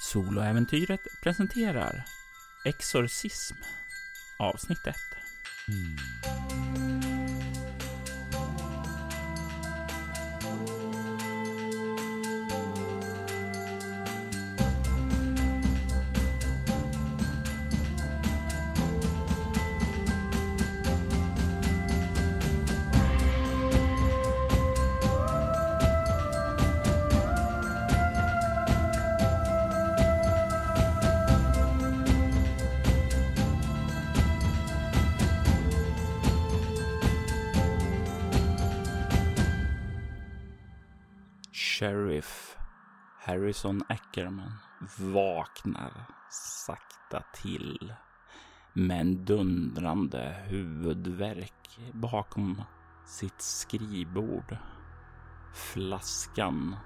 Soloäventyret presenterar Exorcism avsnitt 1. Mm. Vaknar sakta till med en dundrande huvudvärk bakom sitt skrivbord. Flaskan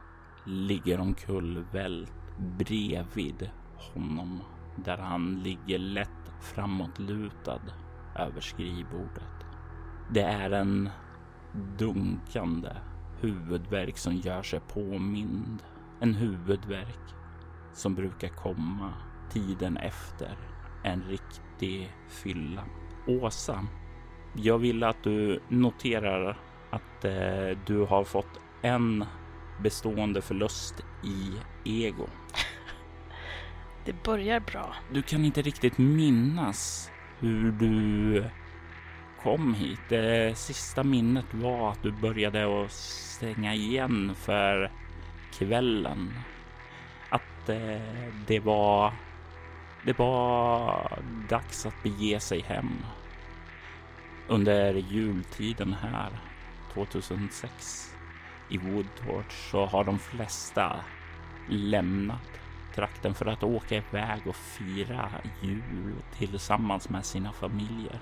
ligger omkullvält bredvid honom där han ligger lätt framåtlutad över skrivbordet. Det är en dunkande huvudvärk som gör sig påmind. En huvudvärk som brukar komma tiden efter en riktig fylla. Åsa, jag vill att du noterar att eh, du har fått en bestående förlust i ego. Det börjar bra. Du kan inte riktigt minnas hur du kom hit. Det sista minnet var att du började att stänga igen för kvällen. Att eh, det var det var dags att bege sig hem. Under jultiden här 2006 i Woodtorch så har de flesta lämnat trakten för att åka iväg och fira jul tillsammans med sina familjer.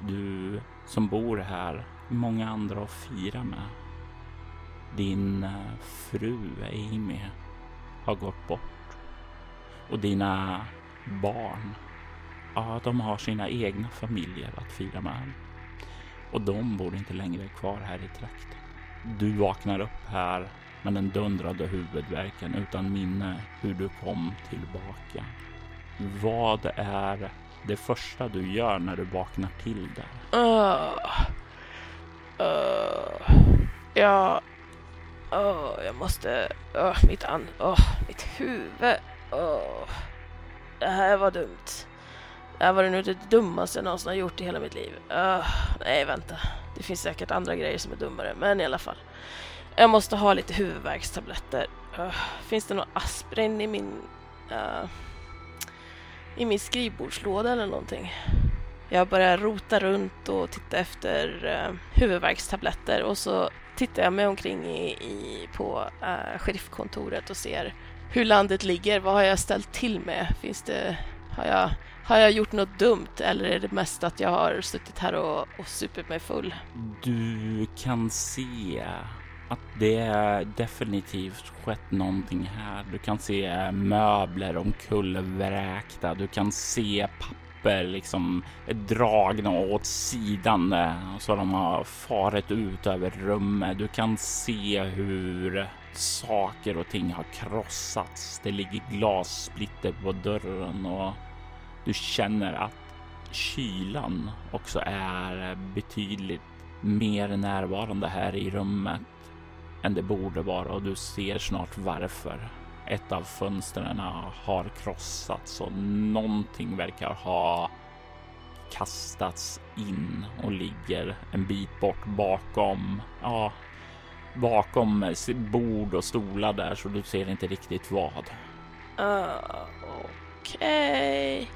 Du som bor här, många andra att fira med. Din eh, fru Amy har gått bort och dina barn, ja, de har sina egna familjer att fira med. Och de bor inte längre kvar här i trakten. Du vaknar upp här med den dundrade huvudvärken utan minne hur du kom tillbaka. Vad är det första du gör när du vaknar till där? Uh, uh, ja, Oh, jag måste... Oh, mitt an... Oh, mitt huvud. Oh. det här var dumt. Det här var nog det dummaste jag någonsin har gjort i hela mitt liv. Oh, nej, vänta. Det finns säkert andra grejer som är dummare, men i alla fall. Jag måste ha lite huvudvärkstabletter. Oh, finns det någon aspirin i min... Uh, i min skrivbordslåda eller någonting? Jag börjar rota runt och titta efter eh, huvudvärkstabletter och så tittar jag mig omkring i, i, på eh, sheriffkontoret och ser hur landet ligger. Vad har jag ställt till med? Finns det... Har jag, har jag gjort något dumt eller är det mest att jag har suttit här och, och supit mig full? Du kan se att det definitivt skett någonting här. Du kan se möbler omkullvräkta. Du kan se papper liksom eh, dragna åt sidan eh, så de har farit ut över rummet. Du kan se hur saker och ting har krossats. Det ligger glassplitter på dörren och du känner att kylan också är betydligt mer närvarande här i rummet än det borde vara och du ser snart varför. Ett av fönstren har krossats och någonting verkar ha kastats in och ligger en bit bort bakom, ja, bakom bord och stolar där så du ser inte riktigt vad. Uh, Okej. Okay.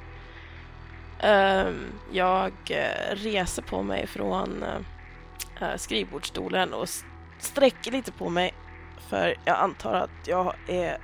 Um, jag eh, reser på mig från uh, skrivbordsstolen och sträcker lite på mig för jag antar att jag är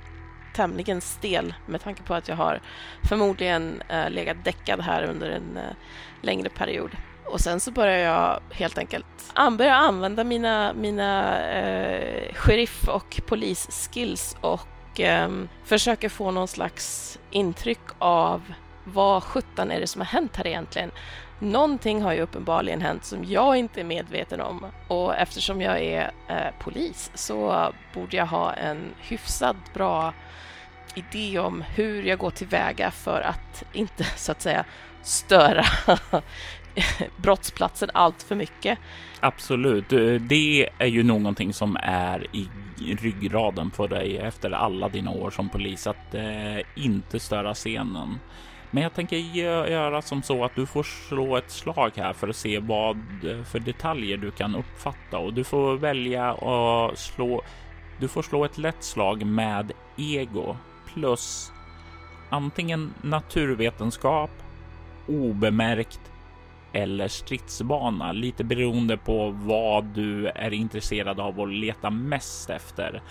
tämligen stel med tanke på att jag har förmodligen eh, legat däckad här under en eh, längre period. Och sen så börjar jag helt enkelt an börja använda mina, mina eh, sheriff och polisskills och eh, försöker få någon slags intryck av vad sjutton är det som har hänt här egentligen? Någonting har ju uppenbarligen hänt som jag inte är medveten om och eftersom jag är eh, polis så borde jag ha en hyfsat bra idé om hur jag går tillväga för att inte så att säga störa brottsplatsen allt för mycket. Absolut, det är ju någonting som är i ryggraden på dig efter alla dina år som polis att eh, inte störa scenen. Men jag tänker göra som så att du får slå ett slag här för att se vad eh, för detaljer du kan uppfatta och du får välja att slå. Du får slå ett lätt slag med ego plus antingen naturvetenskap, obemärkt eller stridsbana, lite beroende på vad du är intresserad av och leta mest efter.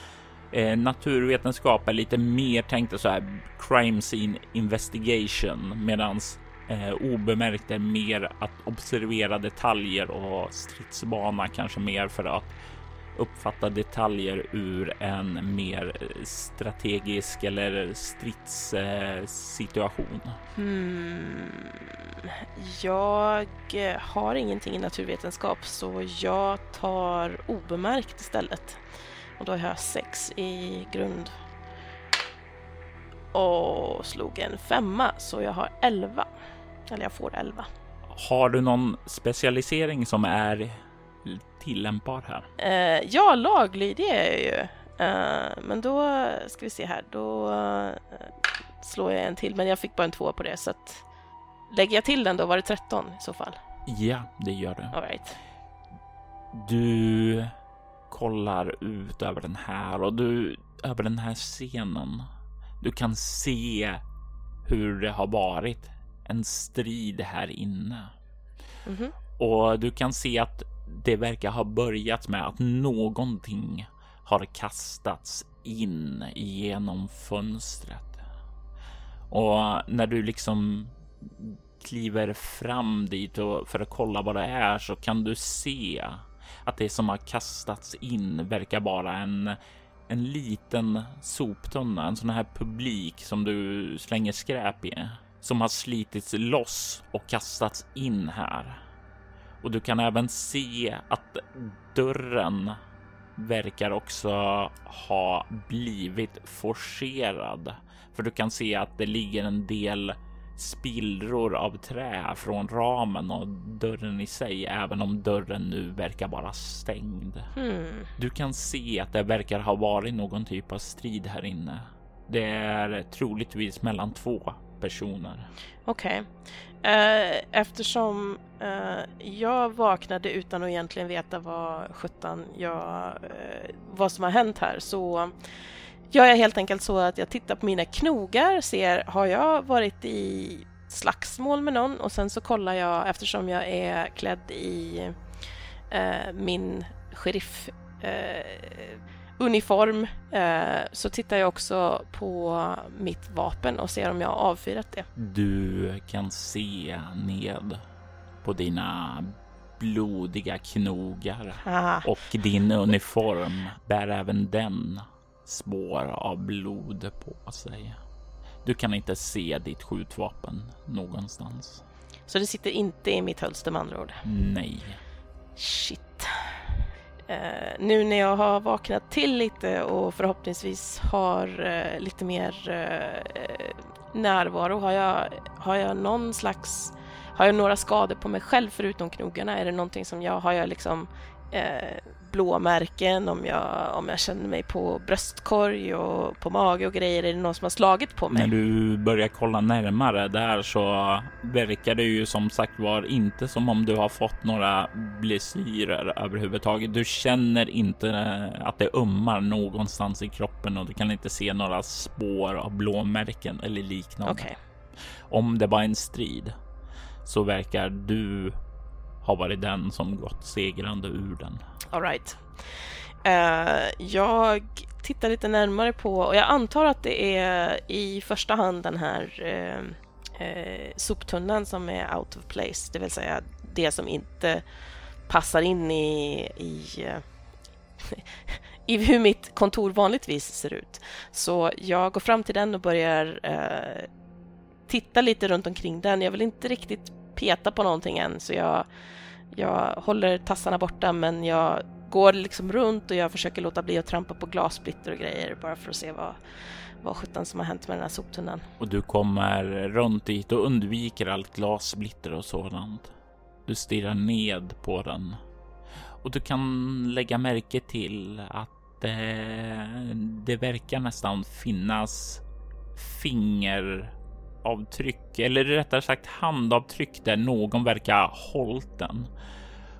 Eh, naturvetenskap är lite mer tänkt så här crime scene investigation medans eh, obemärkt är mer att observera detaljer och stridsbana kanske mer för att uppfatta detaljer ur en mer strategisk eller stridssituation? Hmm. Jag har ingenting i naturvetenskap så jag tar obemärkt istället. Och då har jag sex i grund. Och slog en femma så jag har elva. Eller jag får elva. Har du någon specialisering som är tillämpbar här? Eh, ja, laglydig är jag ju. Eh, men då ska vi se här. Då eh, slår jag en till, men jag fick bara en två på det så att lägger jag till den då var det 13 i så fall. Ja, det gör det. All right. Du kollar ut över den här och du över den här scenen. Du kan se hur det har varit en strid här inne. Mm -hmm. Och du kan se att det verkar ha börjat med att någonting har kastats in genom fönstret. Och när du liksom kliver fram dit och för att kolla vad det är så kan du se att det som har kastats in verkar vara en en liten soptunna, en sån här publik som du slänger skräp i som har slitits loss och kastats in här. Och du kan även se att dörren verkar också ha blivit forcerad. För du kan se att det ligger en del spillror av trä från ramen och dörren i sig, även om dörren nu verkar vara stängd. Hmm. Du kan se att det verkar ha varit någon typ av strid här inne. Det är troligtvis mellan två personer. Okej. Eh, eftersom eh, jag vaknade utan att egentligen veta vad sjutton jag, eh, vad som har hänt här så gör jag helt enkelt så att jag tittar på mina knogar, ser har jag varit i slagsmål med någon? Och sen så kollar jag eftersom jag är klädd i eh, min sheriff eh, uniform eh, så tittar jag också på mitt vapen och ser om jag har avfyrat det. Du kan se ned på dina blodiga knogar Aha. och din uniform bär även den spår av blod på sig. Du kan inte se ditt skjutvapen någonstans. Så det sitter inte i mitt hölster med andra ord? Nej. Shit. Eh, nu när jag har vaknat till lite och förhoppningsvis har eh, lite mer eh, närvaro, har jag, har jag någon slags... Har jag några skador på mig själv förutom knogarna? Är det någonting som jag... Har jag liksom eh, blåmärken, om jag, om jag känner mig på bröstkorg och på mage och grejer. Är det någon som har slagit på mig? När du börjar kolla närmare där så verkar det ju som sagt var inte som om du har fått några blessyrer överhuvudtaget. Du känner inte att det ömmar någonstans i kroppen och du kan inte se några spår av blåmärken eller liknande. Okay. Om det var en strid så verkar du har varit den som gått segrande ur den. Alright. Uh, eh, jag tittar lite närmare på, och jag antar att det är i första hand den här uh, uh, soptunnan som är out of place, det vill säga det som inte passar in i, i i hur mitt kontor vanligtvis ser ut. Så jag går fram till den och börjar eh, titta lite runt omkring den. Jag vill inte riktigt peta på någonting än så jag, jag håller tassarna borta men jag går liksom runt och jag försöker låta bli att trampa på glassplitter och grejer bara för att se vad, vad sjutton som har hänt med den här soptunnan. Och du kommer runt dit och undviker allt glassplitter och sådant. Du stirrar ned på den och du kan lägga märke till att eh, det verkar nästan finnas finger fingeravtryck eller rättare sagt handavtryck där någon verkar ha hållit den.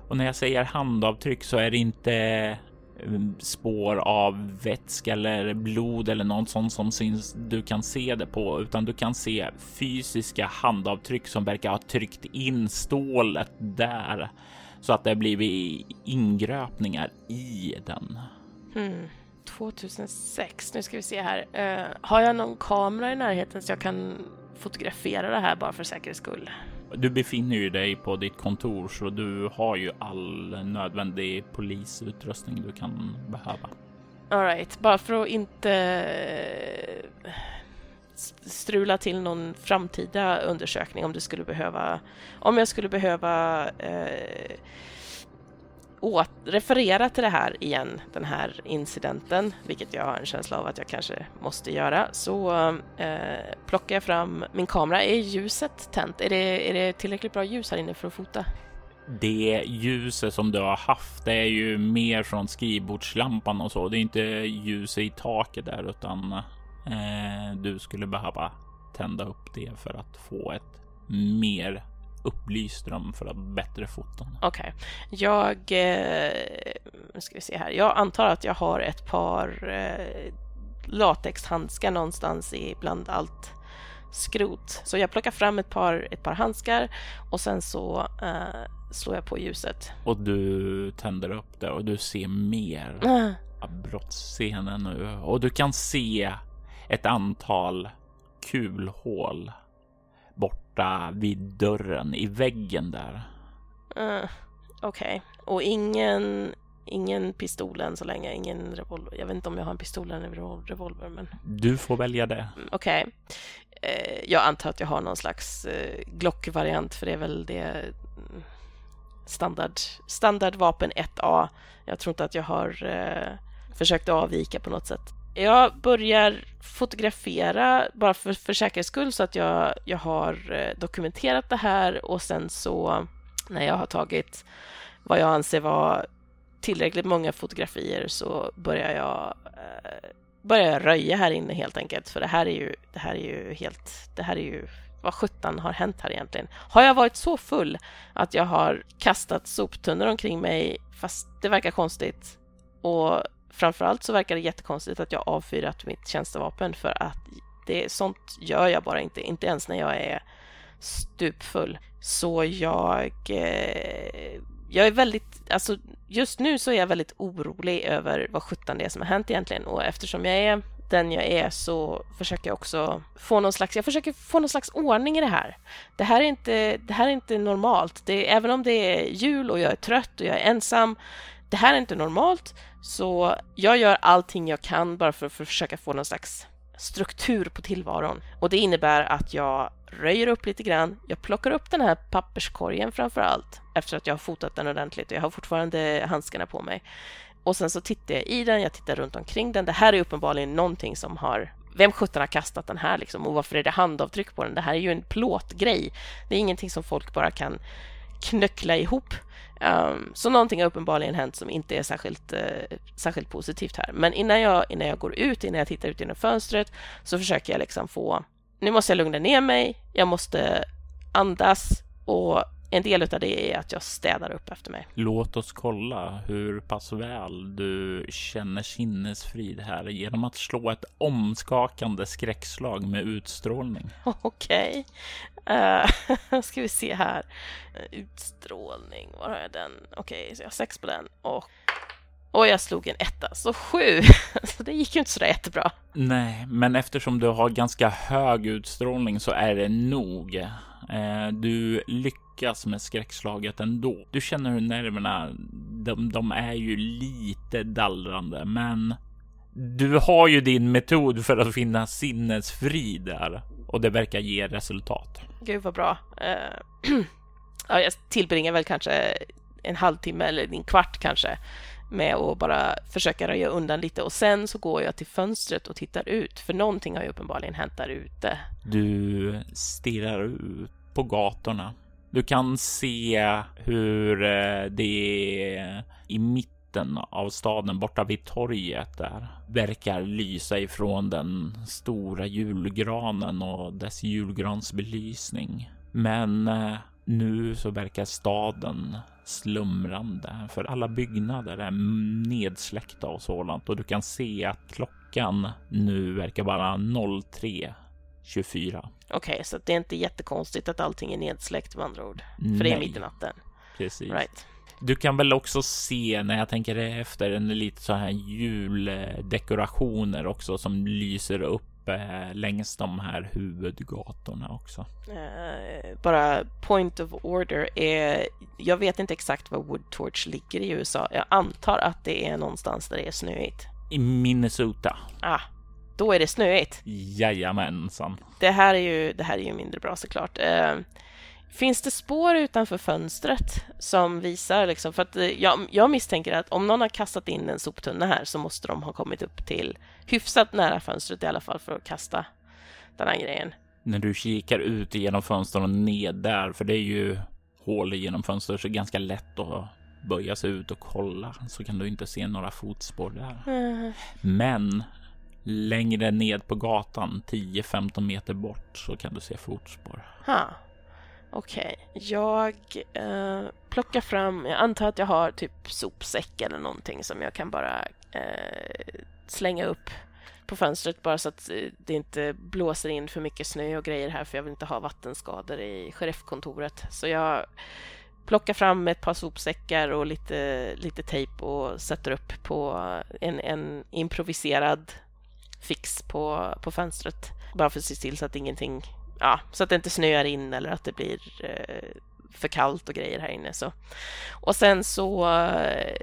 Och när jag säger handavtryck så är det inte mm, spår av vätska eller blod eller något sånt som syns du kan se det på, utan du kan se fysiska handavtryck som verkar ha tryckt in stålet där så att det blivit ingröpningar i den. Hmm. 2006, nu ska vi se här. Uh, har jag någon kamera i närheten så jag kan fotografera det här bara för säkerhets skull? Du befinner ju dig på ditt kontor så du har ju all nödvändig polisutrustning du kan behöva. Alright, bara för att inte eh, strula till någon framtida undersökning om du skulle behöva, om jag skulle behöva eh, åt, referera till det här igen, den här incidenten, vilket jag har en känsla av att jag kanske måste göra, så eh, plockar jag fram min kamera. Är ljuset tänt? Är det, är det tillräckligt bra ljus här inne för att fota? Det ljuset som du har haft det är ju mer från skrivbordslampan och så. Det är inte ljus i taket där utan eh, du skulle behöva tända upp det för att få ett mer upplyst rum för att bättre foton. Okej, okay. jag eh, ska vi se här. Jag antar att jag har ett par eh, latexhandskar någonstans i bland allt skrot. Så jag plockar fram ett par, ett par handskar och sen så eh, slår jag på ljuset. Och du tänder upp det och du ser mer mm. av brottsscenen nu och du kan se ett antal kulhål borta vid dörren i väggen där. Uh, Okej, okay. och ingen, ingen pistol än så länge, ingen revolver. Jag vet inte om jag har en pistol eller en revolver, men... Du får välja det. Mm, okej. Okay. Uh, jag antar att jag har någon slags uh, Glock-variant, för det är väl det mm, standard, standardvapen 1A. Jag tror inte att jag har försökt avvika på något sätt. Jag börjar fotografera bara för, för säkerhets skull så att jag, jag har eh, dokumenterat det här och sen så när jag har tagit vad jag anser vara tillräckligt många fotografier så börjar jag eh, börjar jag röja här inne helt enkelt för det här är ju det här är ju helt det här är ju vad sjutton har hänt här egentligen? Har jag varit så full att jag har kastat soptunnor omkring mig fast det verkar konstigt och framförallt så verkar det jättekonstigt att jag avfyrat mitt tjänstevapen för att det, sånt gör jag bara inte, inte ens när jag är stupfull. Så jag, eh, jag är väldigt, alltså just nu så är jag väldigt orolig över vad sjutton det är som har hänt egentligen och eftersom jag är den jag är så försöker jag också få någon slags, jag försöker få någon slags ordning i det här. Det här är inte, det här är inte normalt. Det, även om det är jul och jag är trött och jag är ensam det här är inte normalt, så jag gör allting jag kan bara för att försöka få någon slags struktur på tillvaron. Och det innebär att jag röjer upp lite grann. Jag plockar upp den här papperskorgen framför allt efter att jag har fotat den ordentligt och jag har fortfarande handskarna på mig. Och sen så tittar jag i den, jag tittar runt omkring den. Det här är uppenbarligen någonting som har vem sjutton har kastat den här liksom och varför är det handavtryck på den? Det här är ju en plåtgrej. Det är ingenting som folk bara kan knöckla ihop. Um, så någonting har uppenbarligen hänt som inte är särskilt, uh, särskilt positivt här. Men innan jag, innan jag går ut, innan jag tittar ut genom fönstret så försöker jag liksom få... Nu måste jag lugna ner mig, jag måste andas och en del av det är att jag städar upp efter mig. Låt oss kolla hur pass väl du känner sinnesfrid här genom att slå ett omskakande skräckslag med utstrålning. Okej. Okay. Uh, ska vi se här. Utstrålning, var har jag den? Okej, okay, så jag har sex på den och och jag slog en etta, så sju. Så det gick ju inte så där jättebra. Nej, men eftersom du har ganska hög utstrålning så är det nog. Eh, du lyckas med skräckslaget ändå. Du känner hur nerverna, de, de är ju lite dallrande, men du har ju din metod för att finna sinnesfrid där och det verkar ge resultat. Gud vad bra. Uh, ja, jag tillbringar väl kanske en halvtimme eller en kvart kanske med att bara försöka röja undan lite och sen så går jag till fönstret och tittar ut för någonting har ju uppenbarligen hänt där ute. Du stirrar ut på gatorna. Du kan se hur eh, det i mitten av staden borta vid torget där verkar lysa ifrån den stora julgranen och dess julgransbelysning. Men eh, nu så verkar staden slumrande för alla byggnader är nedsläckta och sådant och du kan se att klockan nu verkar vara 03. 03.24. Okej, okay, så det är inte jättekonstigt att allting är nedsläckt med andra ord. För det är mitt i natten. Precis. Right. Du kan väl också se när jag tänker efter en lite så här juldekorationer också som lyser upp uppe längs de här huvudgatorna också. Uh, bara point of order är, jag vet inte exakt var Woodtorch ligger i USA. Jag antar att det är någonstans där det är snöigt. I Minnesota. Ah, då är det snöigt. Jajamensan. Det här är ju, det här är ju mindre bra såklart. Uh, Finns det spår utanför fönstret som visar, liksom, för att eh, jag, jag, misstänker att om någon har kastat in en soptunna här så måste de ha kommit upp till hyfsat nära fönstret i alla fall för att kasta den här grejen. När du kikar ut genom fönstren och ned där, för det är ju hål genom fönstret så det är ganska lätt att böja sig ut och kolla så kan du inte se några fotspår där. Mm. Men längre ned på gatan, 10-15 meter bort, så kan du se fotspår. Ha. Okej, okay. jag eh, plockar fram, jag antar att jag har typ sopsäck eller någonting som jag kan bara eh, slänga upp på fönstret bara så att eh, det inte blåser in för mycket snö och grejer här för jag vill inte ha vattenskador i sheriffkontoret. Så jag plockar fram ett par sopsäckar och lite, lite tejp och sätter upp på en, en improviserad fix på, på fönstret. Bara för att se till så att ingenting ja, så att det inte snöar in eller att det blir eh, för kallt och grejer här inne. Så. Och sen så eh,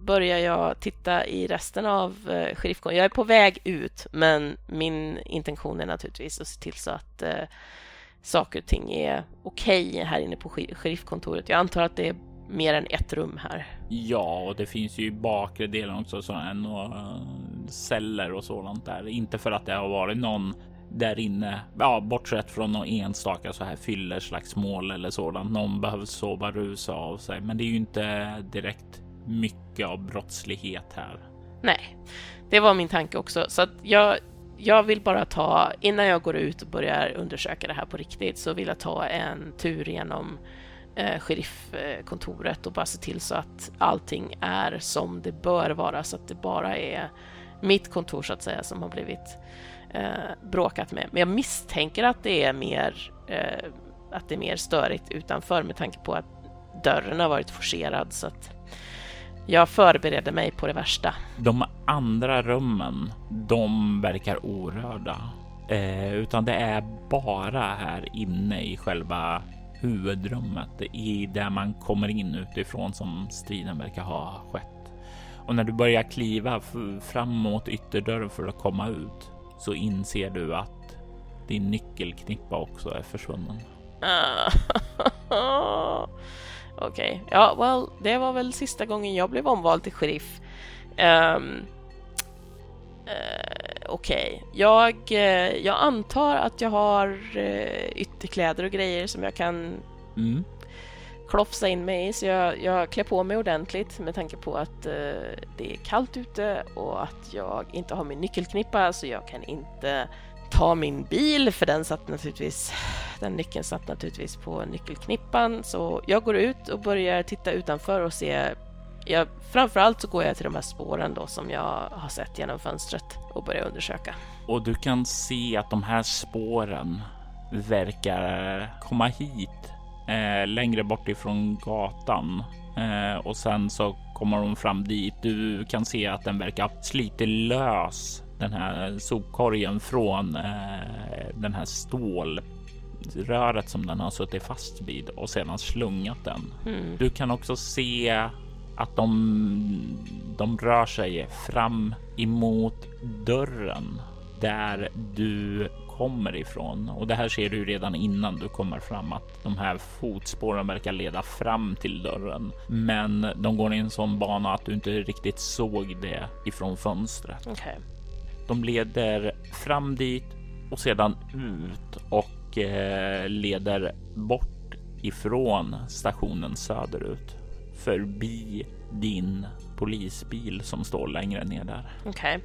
börjar jag titta i resten av eh, sheriffkontoret. Jag är på väg ut, men min intention är naturligtvis att se till så att eh, saker och ting är okej okay här inne på sheriffkontoret. Jag antar att det är mer än ett rum här. Ja, och det finns ju i bakre delen också sådana uh, celler och sådant där. Inte för att det har varit någon där inne. Ja, bortsett från någon enstaka så här fyller slagsmål eller sådant. Någon behöver sova rusa av sig, men det är ju inte direkt mycket av brottslighet här. Nej, det var min tanke också, så att jag jag vill bara ta, innan jag går ut och börjar undersöka det här på riktigt, så vill jag ta en tur genom eh, sheriffkontoret och bara se till så att allting är som det bör vara, så att det bara är mitt kontor så att säga som har blivit eh, bråkat med. Men jag misstänker att det är mer eh, att det är mer störigt utanför med tanke på att dörren har varit forcerad så att jag förbereder mig på det värsta. De andra rummen, de verkar orörda, eh, utan det är bara här inne i själva huvudrummet i där man kommer in utifrån som striden verkar ha skett. Och när du börjar kliva fram mot ytterdörren för att komma ut så inser du att din nyckelknippa också är försvunnen. Okej, okay. ja, well, det var väl sista gången jag blev omvald till sheriff. Um, uh, Okej, okay. jag, uh, jag antar att jag har uh, ytterkläder och grejer som jag kan mm klofsa in mig i så jag, jag klär på mig ordentligt med tanke på att eh, det är kallt ute och att jag inte har min nyckelknippa så jag kan inte ta min bil för den satt naturligtvis den nyckeln satt naturligtvis på nyckelknippan så jag går ut och börjar titta utanför och se jag, framförallt så går jag till de här spåren då som jag har sett genom fönstret och börjar undersöka. Och du kan se att de här spåren verkar komma hit eh, längre bort ifrån gatan eh, och sen så kommer de fram dit. Du kan se att den verkar slita lös den här sopkorgen från eh, den här stålröret som den har suttit fast vid och sedan slungat den. Mm. Du kan också se att de, de rör sig fram emot dörren där du kommer ifrån. Och det här ser du redan innan du kommer fram att de här fotspåren verkar leda fram till dörren. Men de går i en sån bana att du inte riktigt såg det ifrån fönstret. Okej. De leder fram dit och sedan ut och eh, leder bort ifrån stationen söderut förbi din polisbil som står längre ner där. Okej.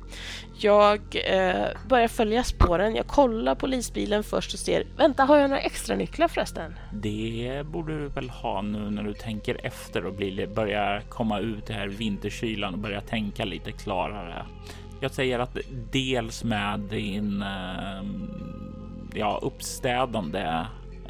Jag eh, börjar följa spåren. Jag kollar polisbilen först och ser. Vänta, har jag några extra nycklar förresten? Det borde du väl ha nu när du tänker efter och blir, börjar komma ut i här vinterkylan och börja tänka lite klarare. Jag säger att dels med din eh, ja, uppstädande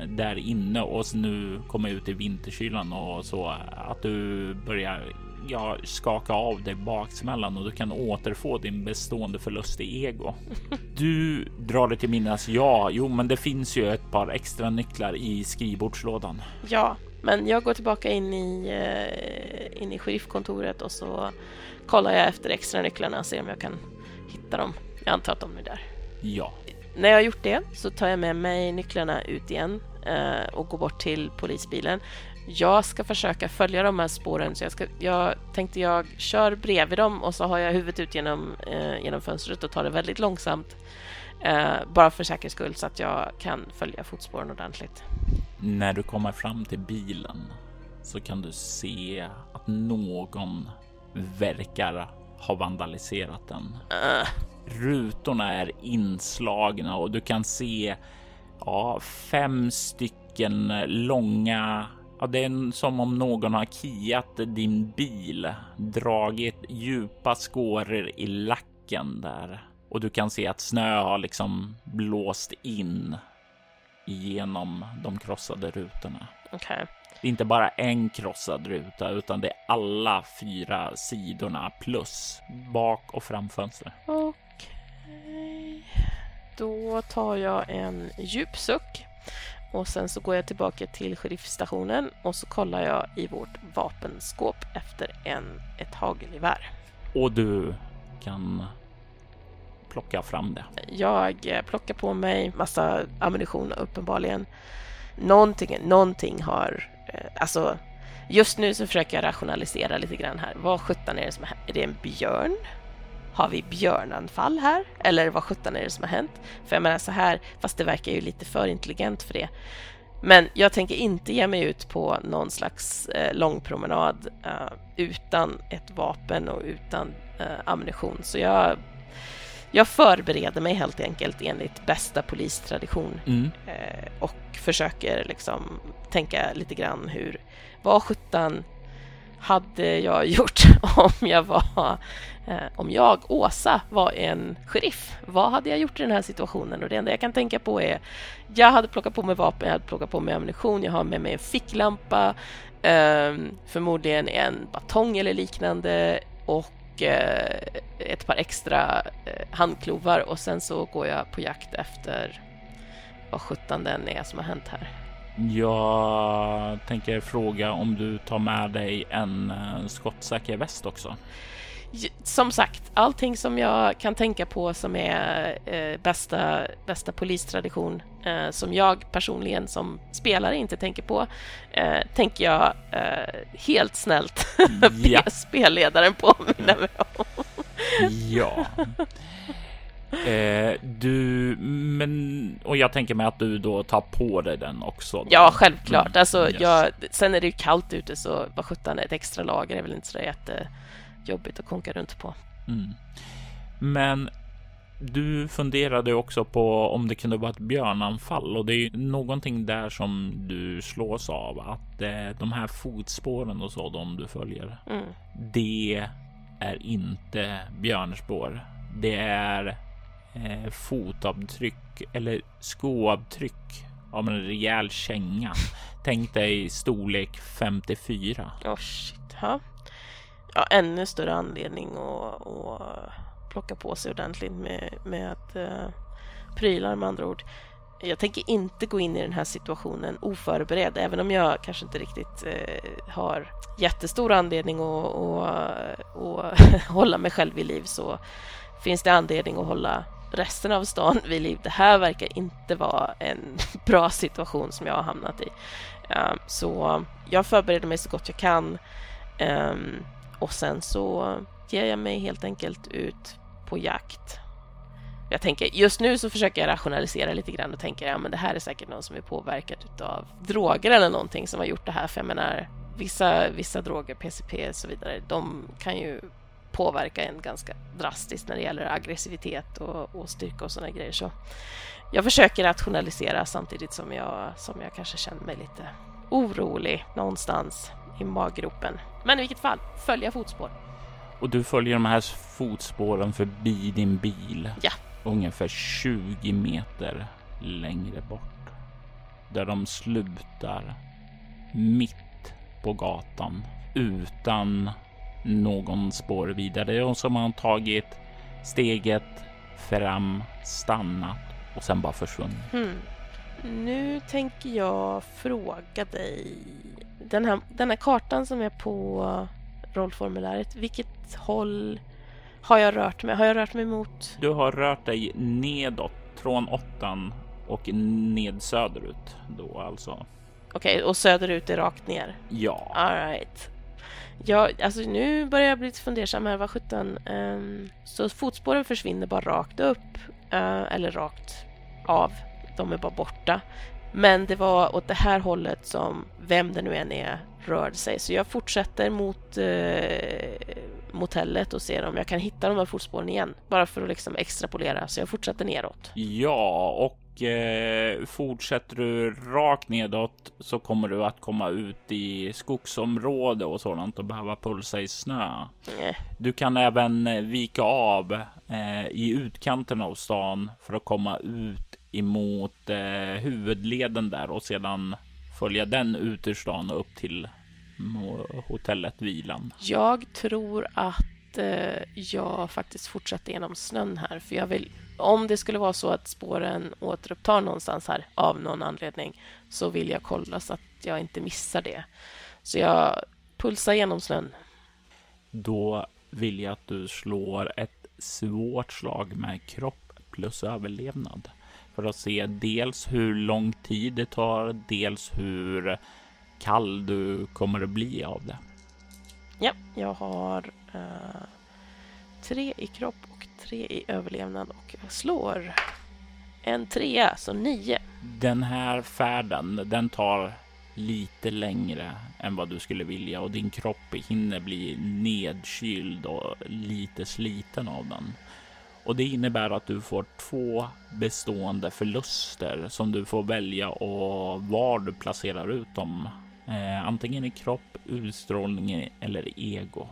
där inne och nu komma ut i vinterkylan och så att du börjar ja, skaka av dig baksmällan och du kan återfå din bestående förlust i ego. Du drar dig till minnes. Ja, jo, men det finns ju ett par extra nycklar i skrivbordslådan. Ja, men jag går tillbaka in i, eh, in i sheriffkontoret och så kollar jag efter extra nycklarna och ser om jag kan hitta dem. Jag antar att de är där. Ja, När jag har gjort det så tar jag med mig nycklarna ut igen eh, och går bort till polisbilen. Jag ska försöka följa de här spåren så jag, ska, jag tänkte jag kör bredvid dem och så har jag huvudet ut genom, eh, genom fönstret och tar det väldigt långsamt. Eh, bara för säkerhets skull så att jag kan följa fotspåren ordentligt. när du kommer fram till bilen så kan du se att någon verkar ha vandaliserat den. Eh, Rutorna är inslagna och du kan se ja, fem stycken långa. Ja, det är som om någon har kiat din bil, dragit djupa skåror i lacken där och du kan se att snö har liksom blåst in genom de krossade rutorna. Okej. Det är inte bara en krossad ruta utan det är alla fyra sidorna plus bak och framfönster. Okej. Då tar jag en djup suck och sen så går jag tillbaka till sheriffstationen och så kollar jag i vårt vapenskåp efter en, ett hagelgevär. Och du kan plocka fram det. Jag plockar på mig massa ammunition uppenbarligen. Någonting, någonting har... eh, Alltså, just nu så försöker jag rationalisera lite grann här. Vad sjutton är det som har hänt? Är det en björn? Har vi björnanfall här? Eller vad sjutton är det som har hänt? För jag menar så här, fast det verkar ju lite för intelligent för det. Men jag tänker inte ge mig ut på någon slags eh, lång promenad eh, utan ett vapen och utan eh, ammunition. Så jag jag förbereder mig helt enkelt enligt bästa polistradition Mm. eh, och försöker liksom tänka lite grann hur, vad sjutton hade jag gjort om jag var, eh, om jag, Åsa, var en sheriff? Vad hade jag gjort i den här situationen? Och det enda jag kan tänka på är, jag hade plockat på mig vapen, jag hade plockat på mig ammunition, jag har med mig en ficklampa, ehm, förmodligen en batong eller liknande och eh, ett par extra eh, handklovar och sen så går jag på jakt efter vad sjutton den är som har hänt här. Jag tänker fråga om du tar med dig en eh, skottsäker väst också. Som sagt, allting som jag kan tänka på som är eh, bästa, bästa polistradition eh, som jag personligen som spelare inte tänker på eh, tänker jag eh, helt snällt Ja. be spelledaren påminna mig om. Ja. Eh, du, men och jag tänker mig att du då tar på dig den också. då. Ja, självklart. Mm, Alltså, yes. jag, sen är det ju kallt ute så vad sjutton, ett extra lager är väl inte så jättejobbigt att konka runt på. Mm. Men du funderade också på om det kunde vara ett björnanfall och det är ju någonting där som du slås av att eh, de här fotspåren och så de du följer. Mm. Det är inte björnspår. Det är eh, fotavtryck eller skoavtryck av en rejäl känga. Tänk dig storlek 54. Åh shit, ja. ja. Ännu större anledning att, att plocka på sig ordentligt med, med att uh, prylar med andra ord. Jag tänker inte gå in i den här situationen oförberedd, även om jag kanske inte riktigt eh, har jättestor anledning att, att, att hålla mig själv vid liv så finns det anledning att hålla resten av stan vid liv. Det här verkar inte vara en bra situation som jag har hamnat i. Ehm, så jag förbereder mig så gott jag kan ehm, och sen så ger jag mig helt enkelt ut på jakt. Jag tänker, just nu så försöker jag rationalisera lite grann och tänker ja men det här är säkert någon som är påverkad av droger eller någonting som har gjort det här. För jag menar, vissa, vissa droger, PCP och så vidare, de kan ju påverka en ganska drastiskt när det gäller aggressivitet och, och styrka och sådana grejer. Så jag försöker rationalisera samtidigt som jag, som jag kanske känner mig lite orolig någonstans i maggropen. Men i vilket fall, följa fotspår. Och du följer de här fotspåren förbi din bil. Ja. Ungefär 20 meter längre bort. Där de slutar mitt på gatan utan någon spår vidare och som har tagit steget fram, stannat och sen bara försvunnit. Hmm. Nu tänker jag fråga dig. Den här, den här kartan som är på rollformuläret, vilket håll har jag rört mig? Har jag rört mig mot? Du har rört dig nedåt från åttan och ned söderut då alltså. Okej, okay, och söderut är rakt ner? Ja. All right. Ja, alltså nu börjar jag bli lite fundersam här. Vad sjutton. Um, så fotspåren försvinner bara rakt upp uh, eller rakt av. De är bara borta. Men det var åt det här hållet som vem det nu än är rörde sig. Så jag fortsätter mot eh, motellet och ser om jag kan hitta de här fotspåren igen. Bara för att liksom extrapolera. Så jag fortsätter neråt. Ja, och eh, fortsätter du rakt nedåt så kommer du att komma ut i skogsområde och sådant och behöva pulsa i snö. Mm. Du kan även vika av eh, i utkanten av stan för att komma ut emot eh, huvudleden där och sedan följa den ut ur stan och upp till hotellet Vilan. Jag tror att eh, jag faktiskt fortsätter genom snön här för jag vill om det skulle vara så att spåren återupptar någonstans här av någon anledning så vill jag kolla så att jag inte missar det. Så jag pulsar genom snön. Då vill jag att du slår ett svårt slag med kropp plus överlevnad för att se dels hur lång tid det tar, dels hur kall du kommer att bli av det. Ja, jag har uh, tre i kropp tre i överlevnad och jag slår en trea, så nio. Den här färden, den tar lite längre än vad du skulle vilja och din kropp hinner bli nedkyld och lite sliten av den. Och det innebär att du får två bestående förluster som du får välja och var du placerar ut dem. Eh, antingen i kropp, utstrålning eller ego.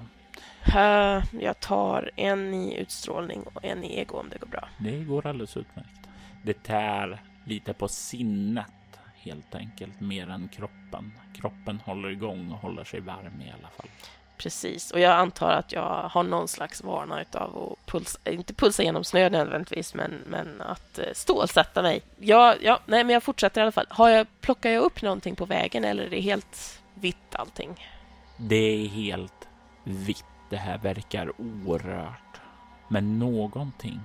Uh, jag tar en i utstrålning och en i ego om det går bra. Det går alldeles utmärkt. Det tär lite på sinnet helt enkelt mer än kroppen. Kroppen håller igång och håller sig varm i alla fall. Precis, och jag antar att jag har någon slags vana av att pulsa, inte pulsa genom snö nödvändigtvis, men, men att eh, stålsätta mig. Ja, ja, nej, men jag fortsätter i alla fall. Har jag, plockar jag upp någonting på vägen eller är det helt vitt allting? Det är helt vitt. Det här verkar orört. Men någonting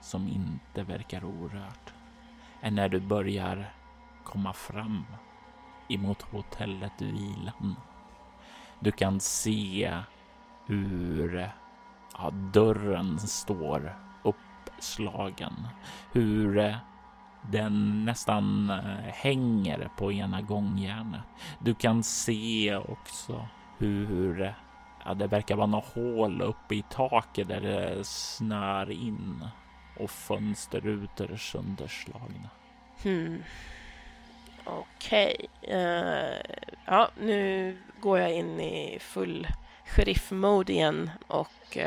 som inte verkar orört är när du börjar komma fram emot hotellet Vilan. Du kan se hur ja, dörren står uppslagen. Hur den nästan eh, hänger på ena gångjärnet. Du kan se också hur Ja, det verkar vara något hål uppe i taket där det snör in och fönsterrutor är sönderslagna. Hmm. Okej. Okay. Uh, ja, nu går jag in i full sheriff-mode igen och uh,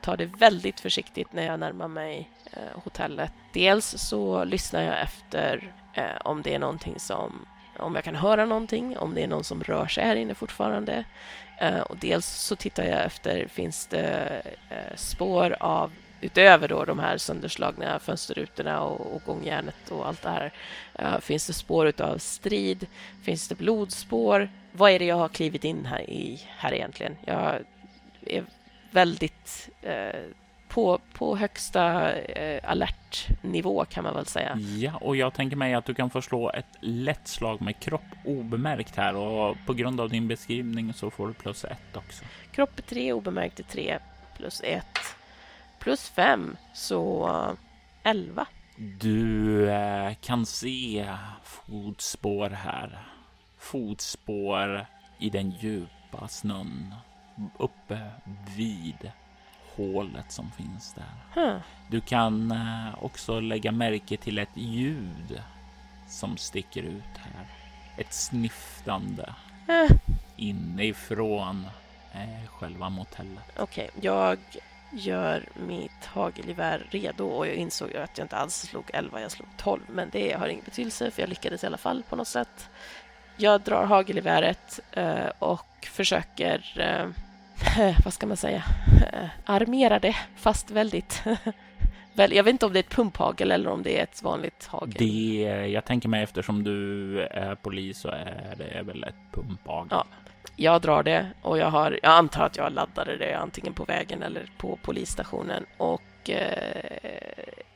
tar det väldigt försiktigt när jag närmar mig uh, hotellet. Dels så lyssnar jag efter om det är någonting som om jag kan höra någonting, om det är någon som rör sig här inne fortfarande. Eh, och dels så tittar jag efter, finns det eh, spår av utöver då de här sönderslagna fönsterrutorna och, och gångjärnet och allt det här. Uh, finns det spår av strid? Finns det blodspår? Vad är det jag har klivit in här i här egentligen? Jag är väldigt på, på högsta eh, alertnivå kan man väl säga. Ja, och jag tänker mig att du kan få slå ett lätt slag med kropp obemärkt här och på grund av din beskrivning så får du plus ett också. Kropp är tre, obemärkt är tre, plus ett, plus fem, så elva. Du eh, kan se fotspår här. Fotspår i den djupa snön uppe vid hålet som finns där. Du kan eh, också lägga märke till ett ljud som sticker ut här. Ett sniftande Eh, inifrån eh, själva motellet. Okej, jag gör mitt hagelgevär redo och jag insåg att jag inte alls slog 11, jag slog 12. Men det har ingen betydelse för jag lyckades i alla fall på något sätt. Jag drar hagelgeväret eh, och försöker, vad ska man säga, eh, armera det fast väldigt Väl, jag vet inte om det är ett pumphagel eller om det är ett vanligt hagel. Det, jag tänker mig eftersom du är polis så är det väl ett pumphagel. Ja. Jag drar det och jag har, jag antar att jag laddade det antingen på vägen eller på polisstationen och eh,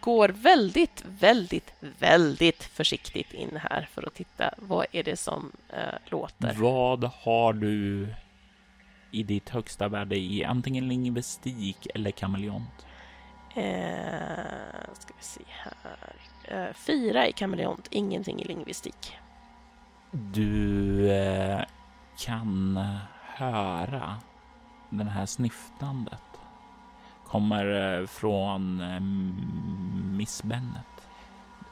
går väldigt, väldigt, väldigt försiktigt in här för att titta vad är det som eh, låter. Vad har du i ditt högsta värde i antingen lingvistik eller kameleont? Eh, ska vi se här. Eh, fyra i kameleont, ingenting i lingvistik. Du eh, kan höra den här sniftandet. Kommer eh, från eh, Miss Bennet.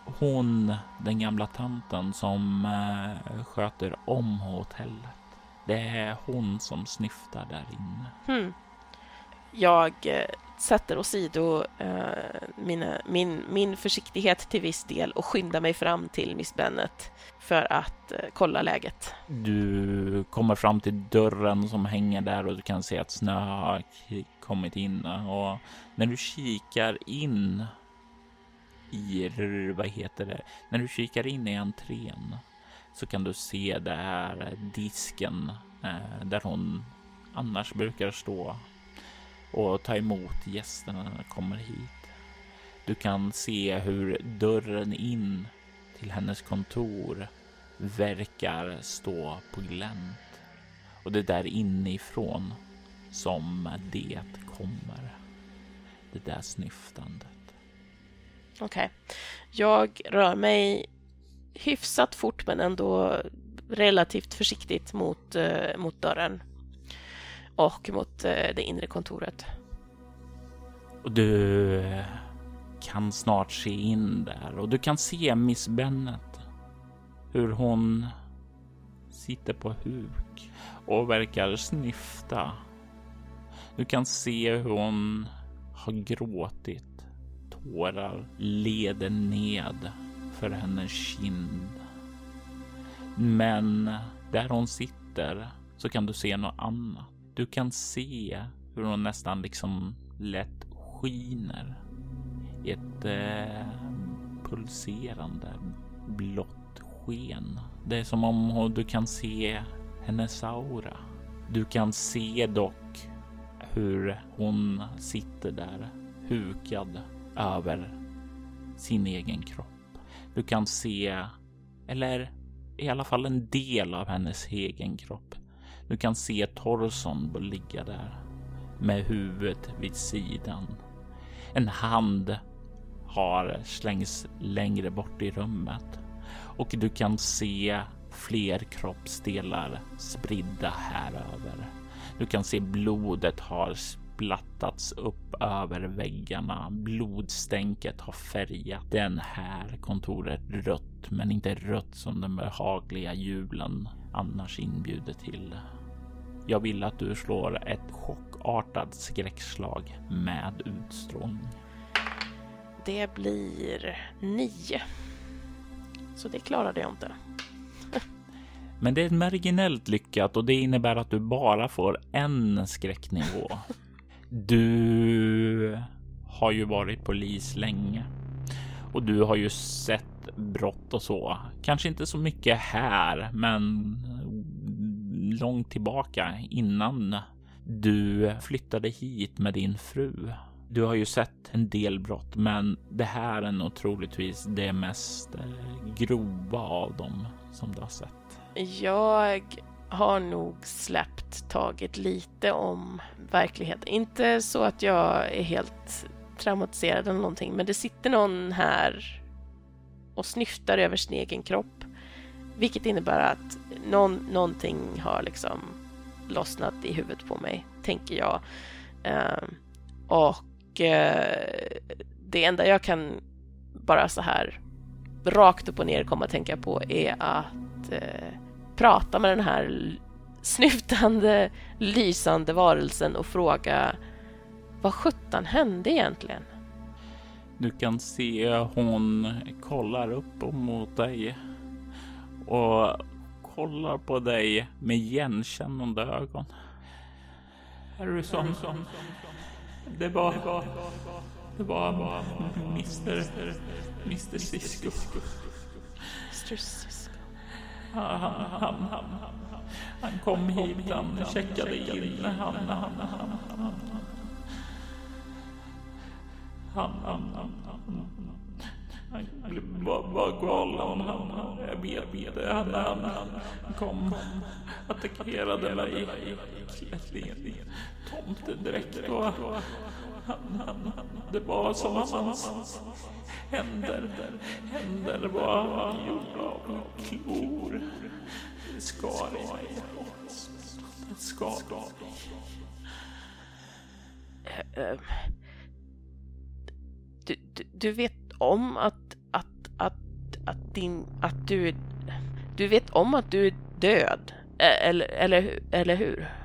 Hon, den gamla tanten som eh, sköter om hotellet. Det är hon som snyftar där inne. Hmm. Jag eh, sätter åsido eh, mina, min, min försiktighet till viss del och skyndar mig fram till Miss Bennet för att eh, kolla läget. Du kommer fram till dörren som hänger där och du kan se att snö har kommit in och när du kikar in i, vad heter det, när du kikar in i entrén så kan du se där disken eh, där hon annars brukar stå och ta emot gästerna när de kommer hit. Du kan se hur dörren in till hennes kontor verkar stå på glänt. Och det är där inifrån som det kommer. Det där snyftandet. Okej. Jag rör mig hyfsat fort men ändå relativt försiktigt mot, eh, mot dörren och mot eh, det inre kontoret. Och du eh, kan snart se in där och du kan se Miss Bennet. Hur hon sitter på huk och verkar snyfta. Du kan se hur hon har gråtit. Tårar leder ned för hennes kind. Men där hon sitter så kan du se något annat. Du kan se hur hon nästan liksom lätt skiner i ett eh, pulserande blått sken. Det är som om du kan se hennes aura. Du kan se dock hur hon sitter där hukad över sin egen kropp. Du kan se, eller i alla fall en del av hennes egen kropp. Du kan se torson ligga där med huvudet vid sidan. En hand har slängts längre bort i rummet och du kan se fler kroppsdelar spridda här över. Du kan se blodet har splattats upp över väggarna. Blodstänket har färgat den här kontoret rött, men inte rött som den behagliga julen annars inbjuder till. Jag vill att du slår ett chockartat skräckslag med utstrålning. Det blir nio. Så det klarade jag inte. Men det är marginellt lyckat och det innebär att du bara får en skräcknivå. Du har ju varit polis länge och du har ju sett brott och så. Kanske inte så mycket här, men långt tillbaka innan du flyttade hit med din fru. Du har ju sett en del brott, men det här är nog troligtvis det mest eh, grova av dem som du har sett. Jag har nog släppt taget lite om verkligheten. Inte så att jag är helt traumatiserad eller någonting, men det sitter någon här och snyftar över sin egen kropp. Vilket innebär att någon, någonting har liksom lossnat i huvudet på mig, tänker jag. Eh, och eh, det enda jag kan bara så här rakt upp och ner komma att tänka på är att eh, prata med den här snyftande, lysande varelsen och fråga vad sjutton hände egentligen? Du kan se hon kollar upp mot dig och kollar på dig med igenkännande ögon. Harrison, det var, det var Mr. Mr. Cisco. Mr. Cisco. Han, han, han, han kom hit, han checkade in, han, han, han, han. Han, han, han, han. Han var galen, han, han. Jag vet det, han, han, han. Kom, attackerade mig i klättringen. Tomtedräkt och det var som att hans händer, händer var gjorda av klor. Det skar i mig. Det skar du, du, du vet om att, att, att, att din, att du, du vet om att du är död, eller, eller, eller hur?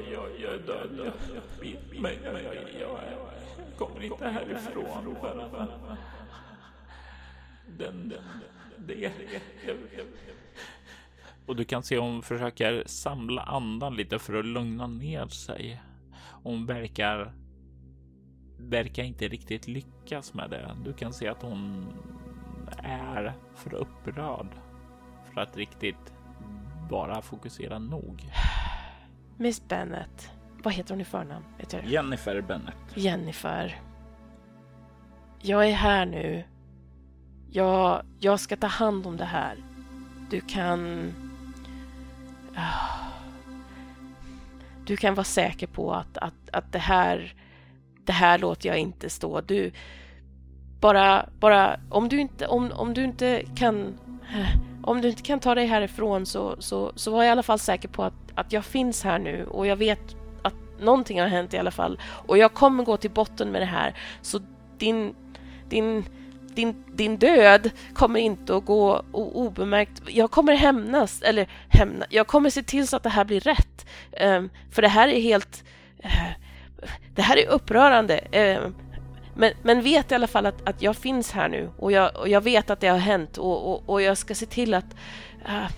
Jag är död. Bit mig, men jag, kommer inte härifrån för den, den, det, det, och du kan se hon försöker samla andan lite för att lugna ner sig. Hon verkar verkar inte riktigt lyckas med det. Du kan se att hon är för upprörd för att riktigt bara fokusera nog. Miss Bennet. Vad heter hon i förnamn? Vet jag? Jennifer Bennet. Jennifer. Jag är här nu. Jag, jag ska ta hand om det här. Du kan... Du kan vara säker på att, att, att det här det här låter jag inte stå. Du, bara, bara om du inte, om, om du inte kan om du inte kan ta dig härifrån så, så, så var jag i alla fall säker på att, att jag finns här nu och jag vet att någonting har hänt i alla fall och jag kommer gå till botten med det här. Så din, din, din, din död kommer inte att gå obemärkt. Jag kommer hämnas, eller hämna, jag kommer se till så att det här blir rätt. Um, för det här är helt... Uh, det här är upprörande. Uh, men, men vet i alla fall att, att jag finns här nu och jag, och jag vet att det har hänt och, och, och jag ska se till att, äh,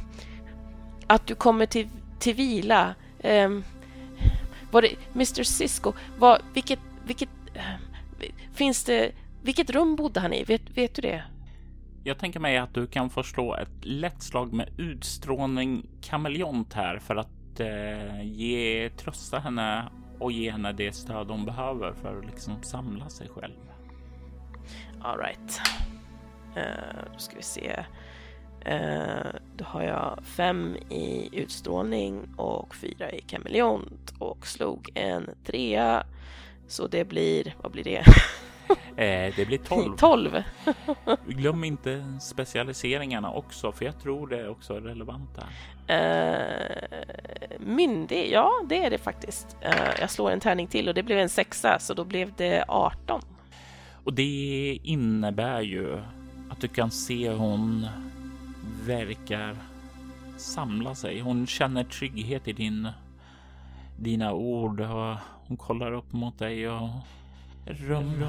att du kommer till, till vila. Um, var det Mr Cisco? Var, vilket, vilket, äh, finns det, vilket rum bodde han i? Vet, vet du det? Jag tänker mig att du kan få slå ett lätt slag med utstrålning kameleont här för att eh, ge trösta henne och ge henne det stöd hon behöver för att liksom samla sig själv. Alright. Uh, eh, då ska vi se. Uh, då har jag fem i utstrålning och fyra i kameleont och slog en trea. Så det blir, vad blir det? Eh, det blir 12. 12. Glöm inte specialiseringarna också, för jag tror det är också relevant här. Eh, myndig, ja det är det faktiskt. Eh, jag slår en tärning till och det blev en sexa, så då blev det 18. Och det innebär ju att du kan se hon verkar samla sig. Hon känner trygghet i din, dina ord och hon kollar upp mot dig och Rum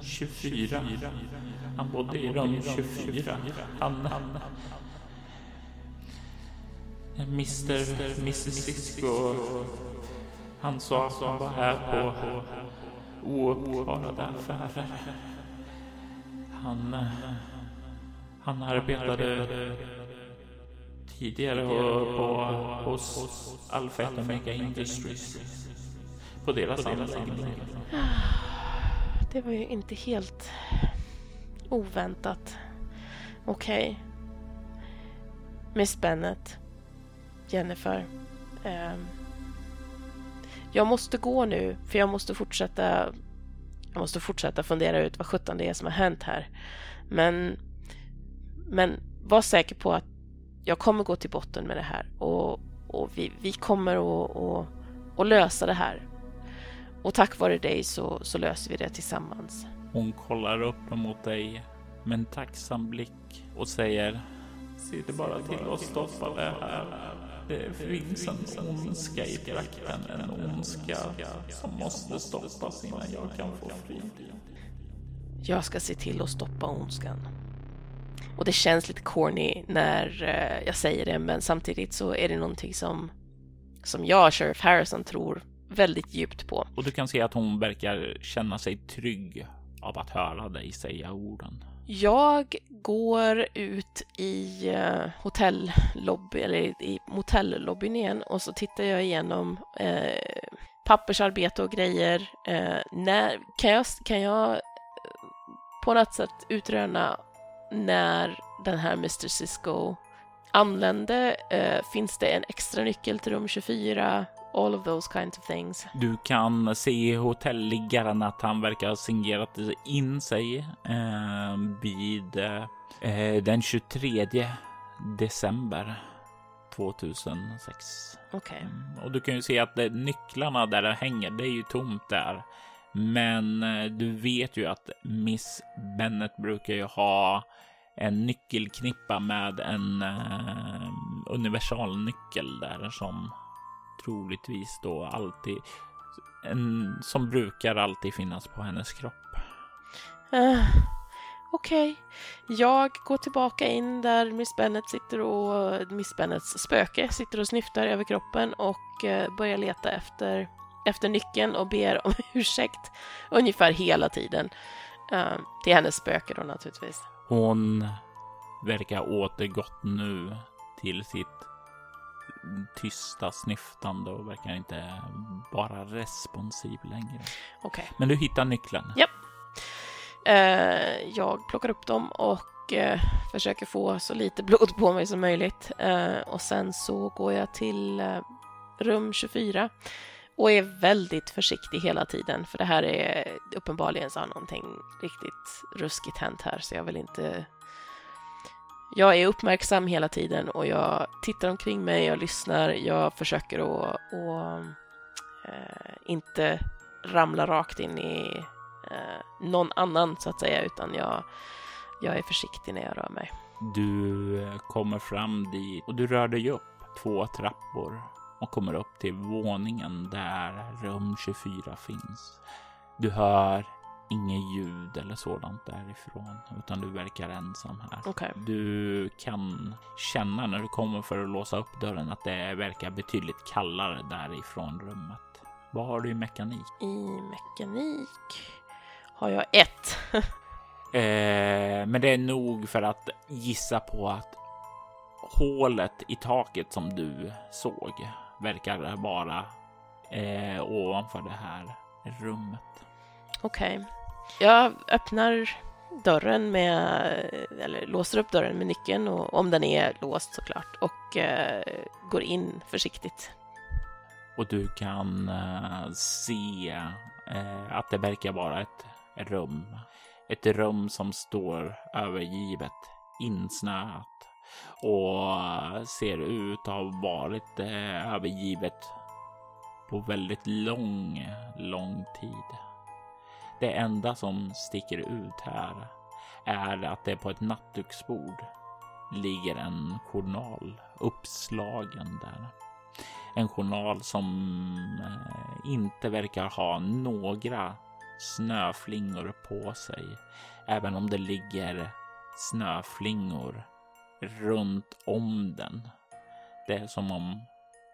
24. Han bodde i rum 24. Han... han Mr. Mr. Cisco. Han sa att han var här på ouppklarade affärer. Han... Han arbetade tidigare på, hos Alfa Omega Industries. på deras anläggning. Det var ju inte helt oväntat. Okej. Okay. Miss Bennet. Jennifer. Um, jag måste gå nu, för jag måste fortsätta jag måste fortsätta fundera ut vad sjutton det är som har hänt här. Men, men var säker på att jag kommer gå till botten med det här och, och vi, vi kommer att, och, att lösa det här. Och tack vare dig så, så löser vi det tillsammans. Hon kollar upp mot dig med en tacksam blick och säger Se det bara till att stoppa det här. Det finns en ondska i trakten, en ondska som måste stoppas innan jag kan få frid. Jag ska se till att stoppa ondskan. Och det känns lite corny när eh, jag säger det, men samtidigt så är det någonting som, som jag, Sheriff Harrison, tror väldigt djupt på. Och du kan se att hon verkar känna sig trygg av att höra dig säga orden. Jag går ut i uh, hotellobby, eller i motellobbyn igen och så tittar jag igenom uh, pappersarbete och grejer. Uh, när, kan jag, kan jag på något sätt utröna när den här Mr Cisco anlände? finns det en extra nyckel till rum 24? All of those kinds of things. Du kan se i hotelliggaren att han verkar ha signerat in sig eh, vid eh, den 23 december 2006. Okej. Okay. Mm, och du kan ju se att det, nycklarna där det hänger, det är ju tomt där. Men eh, du vet ju att Miss Bennet brukar ju ha en nyckelknippa med en eh, universalnyckel där som troligtvis då alltid en som brukar alltid finnas på hennes kropp. Uh, Okej, okay. jag går tillbaka in där Miss Bennet sitter och Miss Bennets spöke sitter och snyftar över kroppen och uh, börjar leta efter, efter nyckeln och ber om ursäkt ungefär hela tiden. Uh, till hennes spöke då naturligtvis. Hon verkar återgått nu till sitt tysta snyftande och verkar inte vara responsiv längre. Okej. Okay. Men du hittar nyckeln? Japp. Uh, jag plockar upp dem och uh, försöker få så lite blod på mig som möjligt. Uh, och sen så går jag till rum 24 och är väldigt försiktig hela tiden för det här är uppenbarligen så har någonting riktigt ruskigt hänt här så jag vill inte jag är uppmärksam hela tiden och jag tittar omkring mig, jag lyssnar, jag försöker att, att äh, inte ramla rakt in i äh, någon annan så att säga, utan jag, jag är försiktig när jag rör mig. Du eh, kommer fram dit och du rör dig upp två trappor och kommer upp till våningen där rum 24 finns. Du hör inget ljud eller sådant därifrån, utan du verkar ensam här. Okay. Du kan känna när du kommer för att låsa upp dörren att det verkar betydligt kallare därifrån rummet. Vad har du i mekanik? I mekanik har jag ett. eh, men det är nog för att gissa på att hålet i taket som du såg verkar vara eh, ovanför det här rummet. Okej. Okay. Jag öppnar dörren med, eller låser upp dörren med nyckeln och, om den är låst såklart och eh, går in försiktigt. Och du kan eh, se eh, att det verkar vara ett rum. Ett rum som står övergivet, insnöat och eh, ser ut att ha varit eh, övergivet på väldigt lång, lång tid. Det enda som sticker ut här är att det på ett nattduksbord ligger en journal uppslagen där. En journal som eh, inte verkar ha några snöflingor på sig, även om det ligger snöflingor runt om den. Det är som om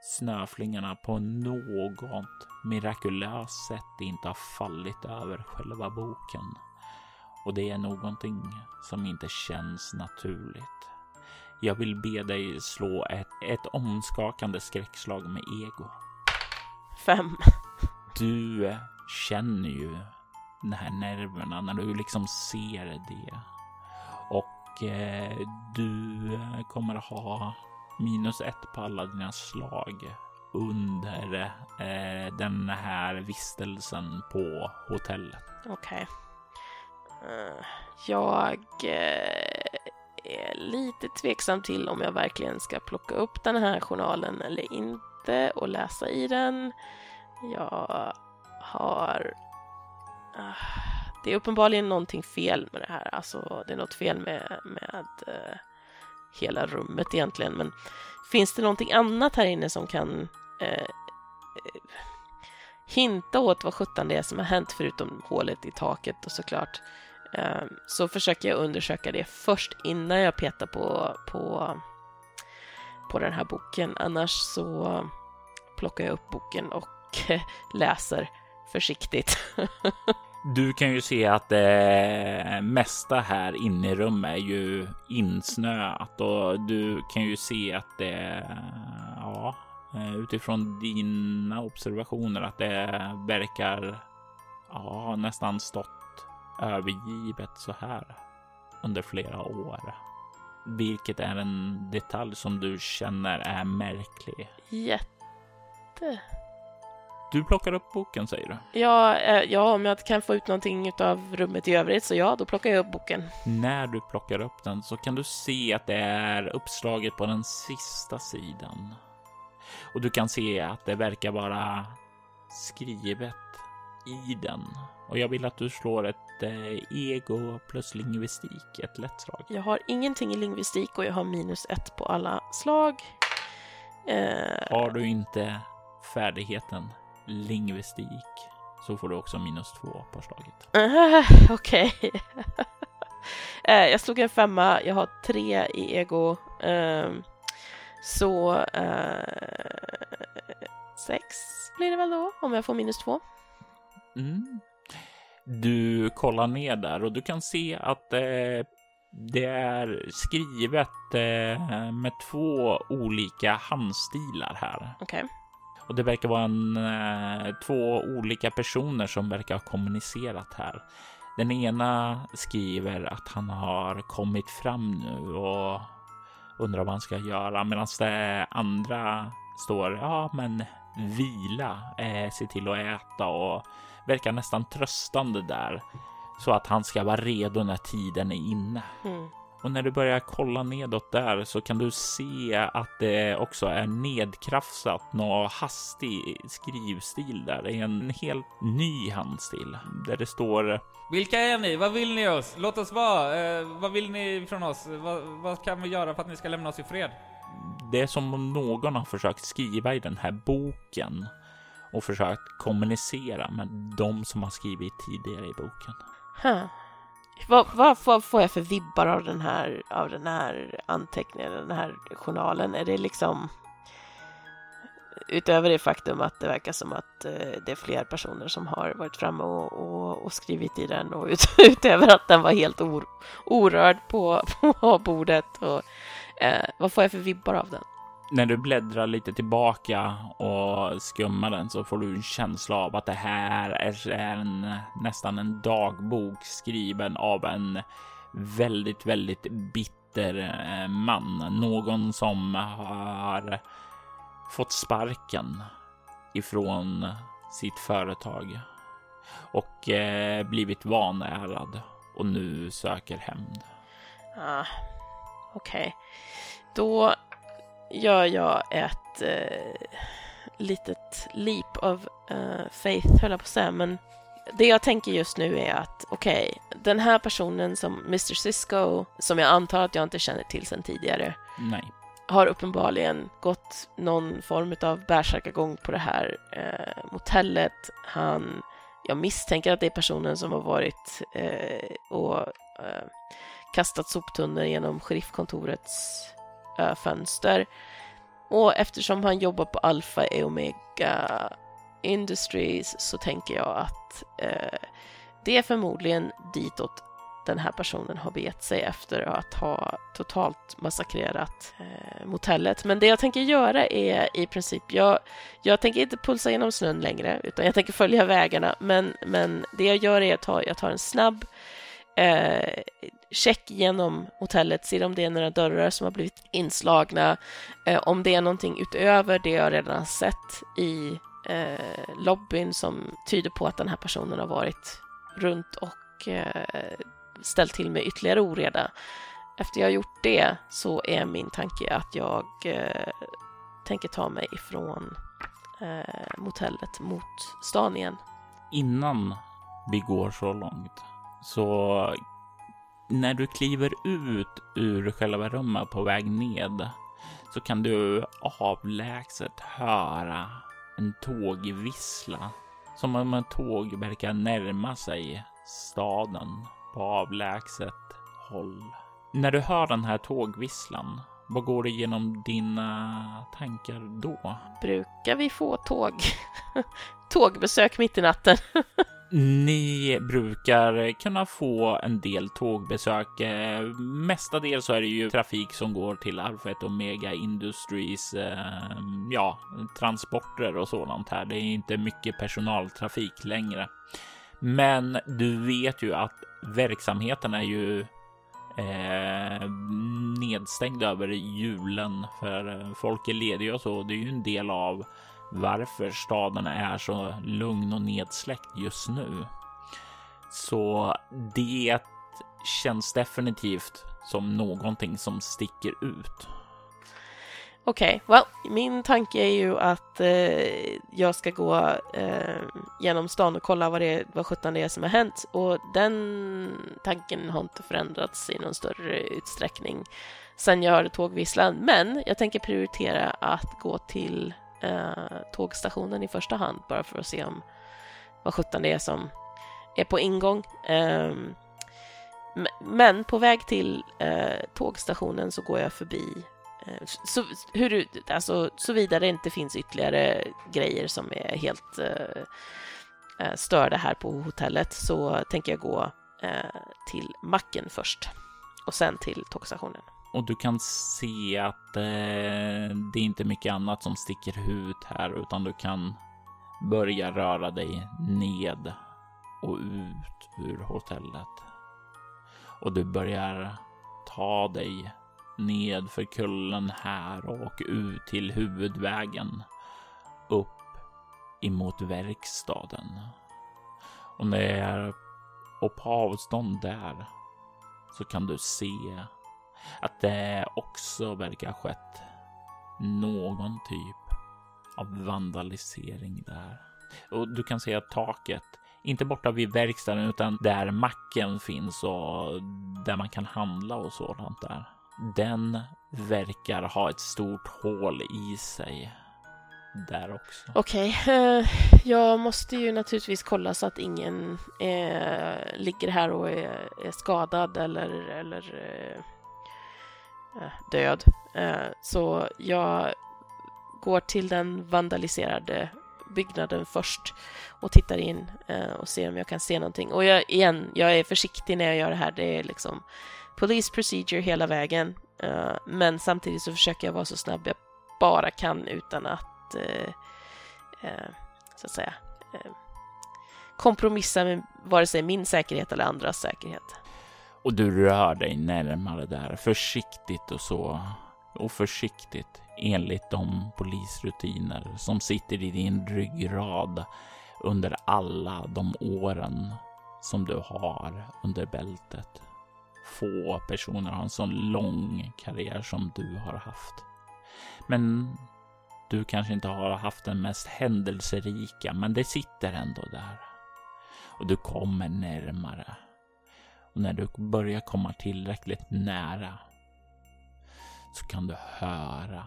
snöflingorna på något mirakulöst sätt inte har fallit över själva boken. Och det är någonting som inte känns naturligt. Jag vill be dig slå ett, ett omskakande skräckslag med ego. Fem. du känner ju de här nerverna när du liksom ser det. Och eh, du kommer att ha minus ett på alla dina slag under eh, den här vistelsen på hotellet. Okej. Eh, jag eh, är lite tveksam till om jag verkligen ska plocka upp den här journalen eller inte och läsa i den. Jag har... Eh, det är uppenbarligen någonting fel med det här. Alltså, det är något fel med, med eh, hela rummet egentligen. Men finns det någonting annat här inne som kan eh, eh, hinta åt vad sjutton det är som har hänt förutom hålet i taket och såklart eh, så försöker jag undersöka det först innan jag petar på, på, på den här boken. Annars så plockar jag upp boken och läser försiktigt. Du kan ju se att det mesta här inne i rummet är ju insnöat och du kan ju se att det, ja, eh, utifrån dina observationer att det verkar, ja, nästan stått övergivet så här under flera år. Vilket är en detalj som du känner är märklig. Jätte. Du plockar upp boken säger du? Ja, eh, ja, om jag kan få ut någonting av rummet i övrigt så ja, då plockar jag upp boken. När du plockar upp den så kan du se att det är uppslaget på den sista sidan. Och du kan se att det verkar vara skrivet i den. Och jag vill att du slår ett eh, ego plus lingvistik, ett lätt slag. Jag har ingenting i lingvistik och jag har minus ett på alla slag. Eh, Har du inte färdigheten lingvistik så får du också minus två på slaget. eh, Okej. Eh, jag slog en femma, jag har tre i ego. ehm, så eh, sex blir det väl då, om jag får minus två. Mm. Du kollar ner där och du kan se att eh, det är skrivet med två olika handstilar här. Okej. Och det verkar vara en, eh, två olika personer som verkar ha kommunicerat här. Den ena skriver att han har kommit fram nu och undrar vad han ska göra medan det andra står ja, men vila, eh, se till att äta och verkar nästan tröstande där så att han ska vara redo när tiden är inne. Mm. Och när du börjar kolla nedåt där så kan du se att det också är nedkrafsat någon hastig skrivstil där. Det är en helt ny handstil där det står Vilka är ni? Vad vill ni oss? Låt oss vara. Eh, vad vill ni från oss? Vad, vad kan vi göra för att ni ska lämna oss i fred? det är som om någon har försökt skriva i den här boken och försökt kommunicera med de som har skrivit tidigare i boken. Huh. Vad, vad får, får jag för vibbar av den här, av den här anteckningen, den här journalen? Är det liksom utöver det faktum att det verkar som att eh, det är fler personer som har varit framme och, och, och skrivit i den och ut, utöver att den var helt or, orörd på, på bordet. Och, eh, vad får jag för vibbar av den? När du bläddrar lite tillbaka och skummar den så får du en känsla av att det här är en, nästan en dagbok skriven av en väldigt, väldigt bitter eh, man. Någon som har fått sparken ifrån sitt företag och eh, blivit vanärad och nu söker hämnd. Ah, Okej, då gör jag ett eh, litet leap of eh, faith, höll jag på att säga, men det jag tänker just nu är att okej, den här personen som Mr Cisco, som jag antar att jag inte känner till sedan tidigare, Nej, har uppenbarligen gått någon form av bärsärkagång på det här eh, motellet. Han, jag misstänker att det är personen som har varit eh, och eh, kastat soptunnor genom sheriffkontorets fönster. Och eftersom han jobbar på Alpha e Omega Industries så tänker jag att eh, det är förmodligen ditåt den här personen har begett sig efter att ha totalt massakrerat eh, motellet. Men det jag tänker göra är i princip, jag, jag tänker inte pulsa genom snön längre, utan jag tänker följa vägarna. Men, men det jag gör är att ta, jag tar en snabb eh, check genom hotellet, ser om det är några dörrar som har blivit inslagna, eh, om det är någonting utöver det jag redan har sett i eh, lobbyn som tyder på att den här personen har varit runt och eh, ställt till med ytterligare oreda. Efter jag har gjort det så är min tanke att jag eh, tänker ta mig ifrån eh, motellet mot stan igen. Innan vi går så långt så när du kliver ut ur själva rummet på väg ned så kan du avlägset höra en tågvissla. Som om ett tåg verkar närma sig staden på avlägset håll. När du hör den här tågvisslan, vad går det genom dina tankar då? Brukar vi få tåg? Tågbesök mitt i natten? Ni brukar kunna få en del tågbesök. Eh, mestadels så är det ju trafik som går till Alfred och Omega Industries, eh, ja, transporter och sådant här. Det är inte mycket personaltrafik längre. Men du vet ju att verksamheten är ju eh, nedstängd över julen för eh, folk är lediga och så. Det är ju en del av varför staden är så lugn och nedsläckt just nu. Så det känns definitivt som någonting som sticker ut. Okej, okay, well, min tanke är ju att eh, jag ska gå eh, genom stan och kolla vad det vad sjutton det är som har hänt och den tanken har inte förändrats i någon större utsträckning sen jag hörde tågvisslan. Men jag tänker prioritera att gå till eh, tågstationen i första hand bara för att se om vad sjutton det är som är på ingång. Eh, men på väg till eh, tågstationen så går jag förbi eh, så, hur, alltså, såvida det inte finns ytterligare grejer som är helt eh, eh, störda här på hotellet så tänker jag gå eh, till macken först och sen till tågstationen. Och du kan se att eh, det är inte mycket annat som sticker ut här, utan du kan börja röra dig ned och ut ur hotellet. Och du börjar ta dig ned för kullen här och ut till huvudvägen upp emot verkstaden. Och när jag är och på avstånd där så kan du se att det också verkar ha skett någon typ av vandalisering där. Och du kan se att taket, inte borta vid verkstaden utan där macken finns och där man kan handla och sådant där. Den verkar ha ett stort hål i sig där också. Okej, okay. jag måste ju naturligtvis kolla så att ingen uh, ligger här och är, är skadad eller, eller Eh, Eh, död. Eh, så jag går till den vandaliserade byggnaden först och tittar in eh, och ser om jag kan se någonting. Och jag, igen, jag är försiktig när jag gör det här. Det är liksom police procedure hela vägen. Men samtidigt så försöker jag vara så snabb jag bara kan utan att så att säga kompromissa med vare sig min säkerhet eller andras säkerhet. Och du rör dig närmare där försiktigt och så. Och försiktigt enligt de polisrutiner som sitter i din ryggrad under alla de åren som du har under bältet. Få personer har en så lång karriär som du har haft. Men du kanske inte har haft den mest händelserika, men det sitter ändå där. Och du kommer närmare när du börjar komma tillräckligt nära så kan du höra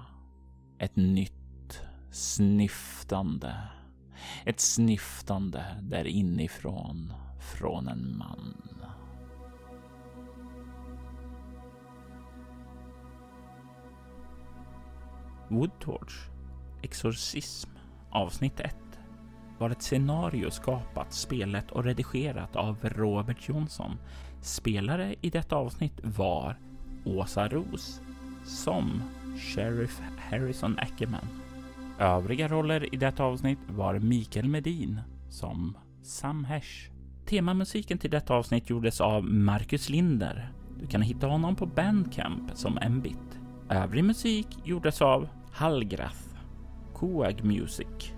ett nytt snyftande. Ett snyftande där inifrån från en man. Woodtorch Exorcism avsnitt 1 var ett scenario skapat, spelet och redigerat av Robert Jonsson. Spelare i detta avsnitt var Åsa Ros som Sheriff Harrison Ackerman. Övriga roller i detta avsnitt var Mikael Medin som Sam Hesh. Temamusiken till detta avsnitt gjordes av Marcus Linder. Du kan hitta honom på Bandcamp som Mbit. Övrig musik gjordes av Hallgrath, Coag Music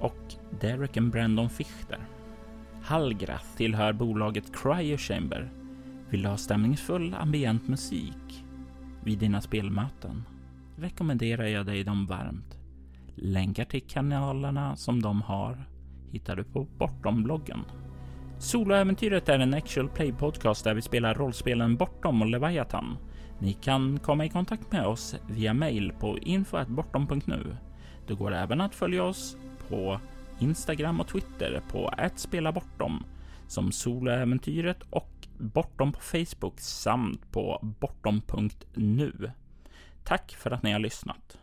och Derek and Brandon Fichter. Hallgrath tillhör bolaget Cryo Chamber. Vill du ha stämningsfull ambient musik vid dina spelmöten rekommenderar jag dig dem varmt. Länkar till kanalerna som de har hittar du på Bortom-bloggen. Soloäventyret är en actual play podcast där vi spelar rollspelen Bortom och Leviathan. Ni kan komma i kontakt med oss via mail på info.bortom.nu. Det går även att följa oss på Instagram och Twitter på att spela bortom som Soloäventyret och Bortom på Facebook samt på bortom.nu. Tack för att ni har lyssnat.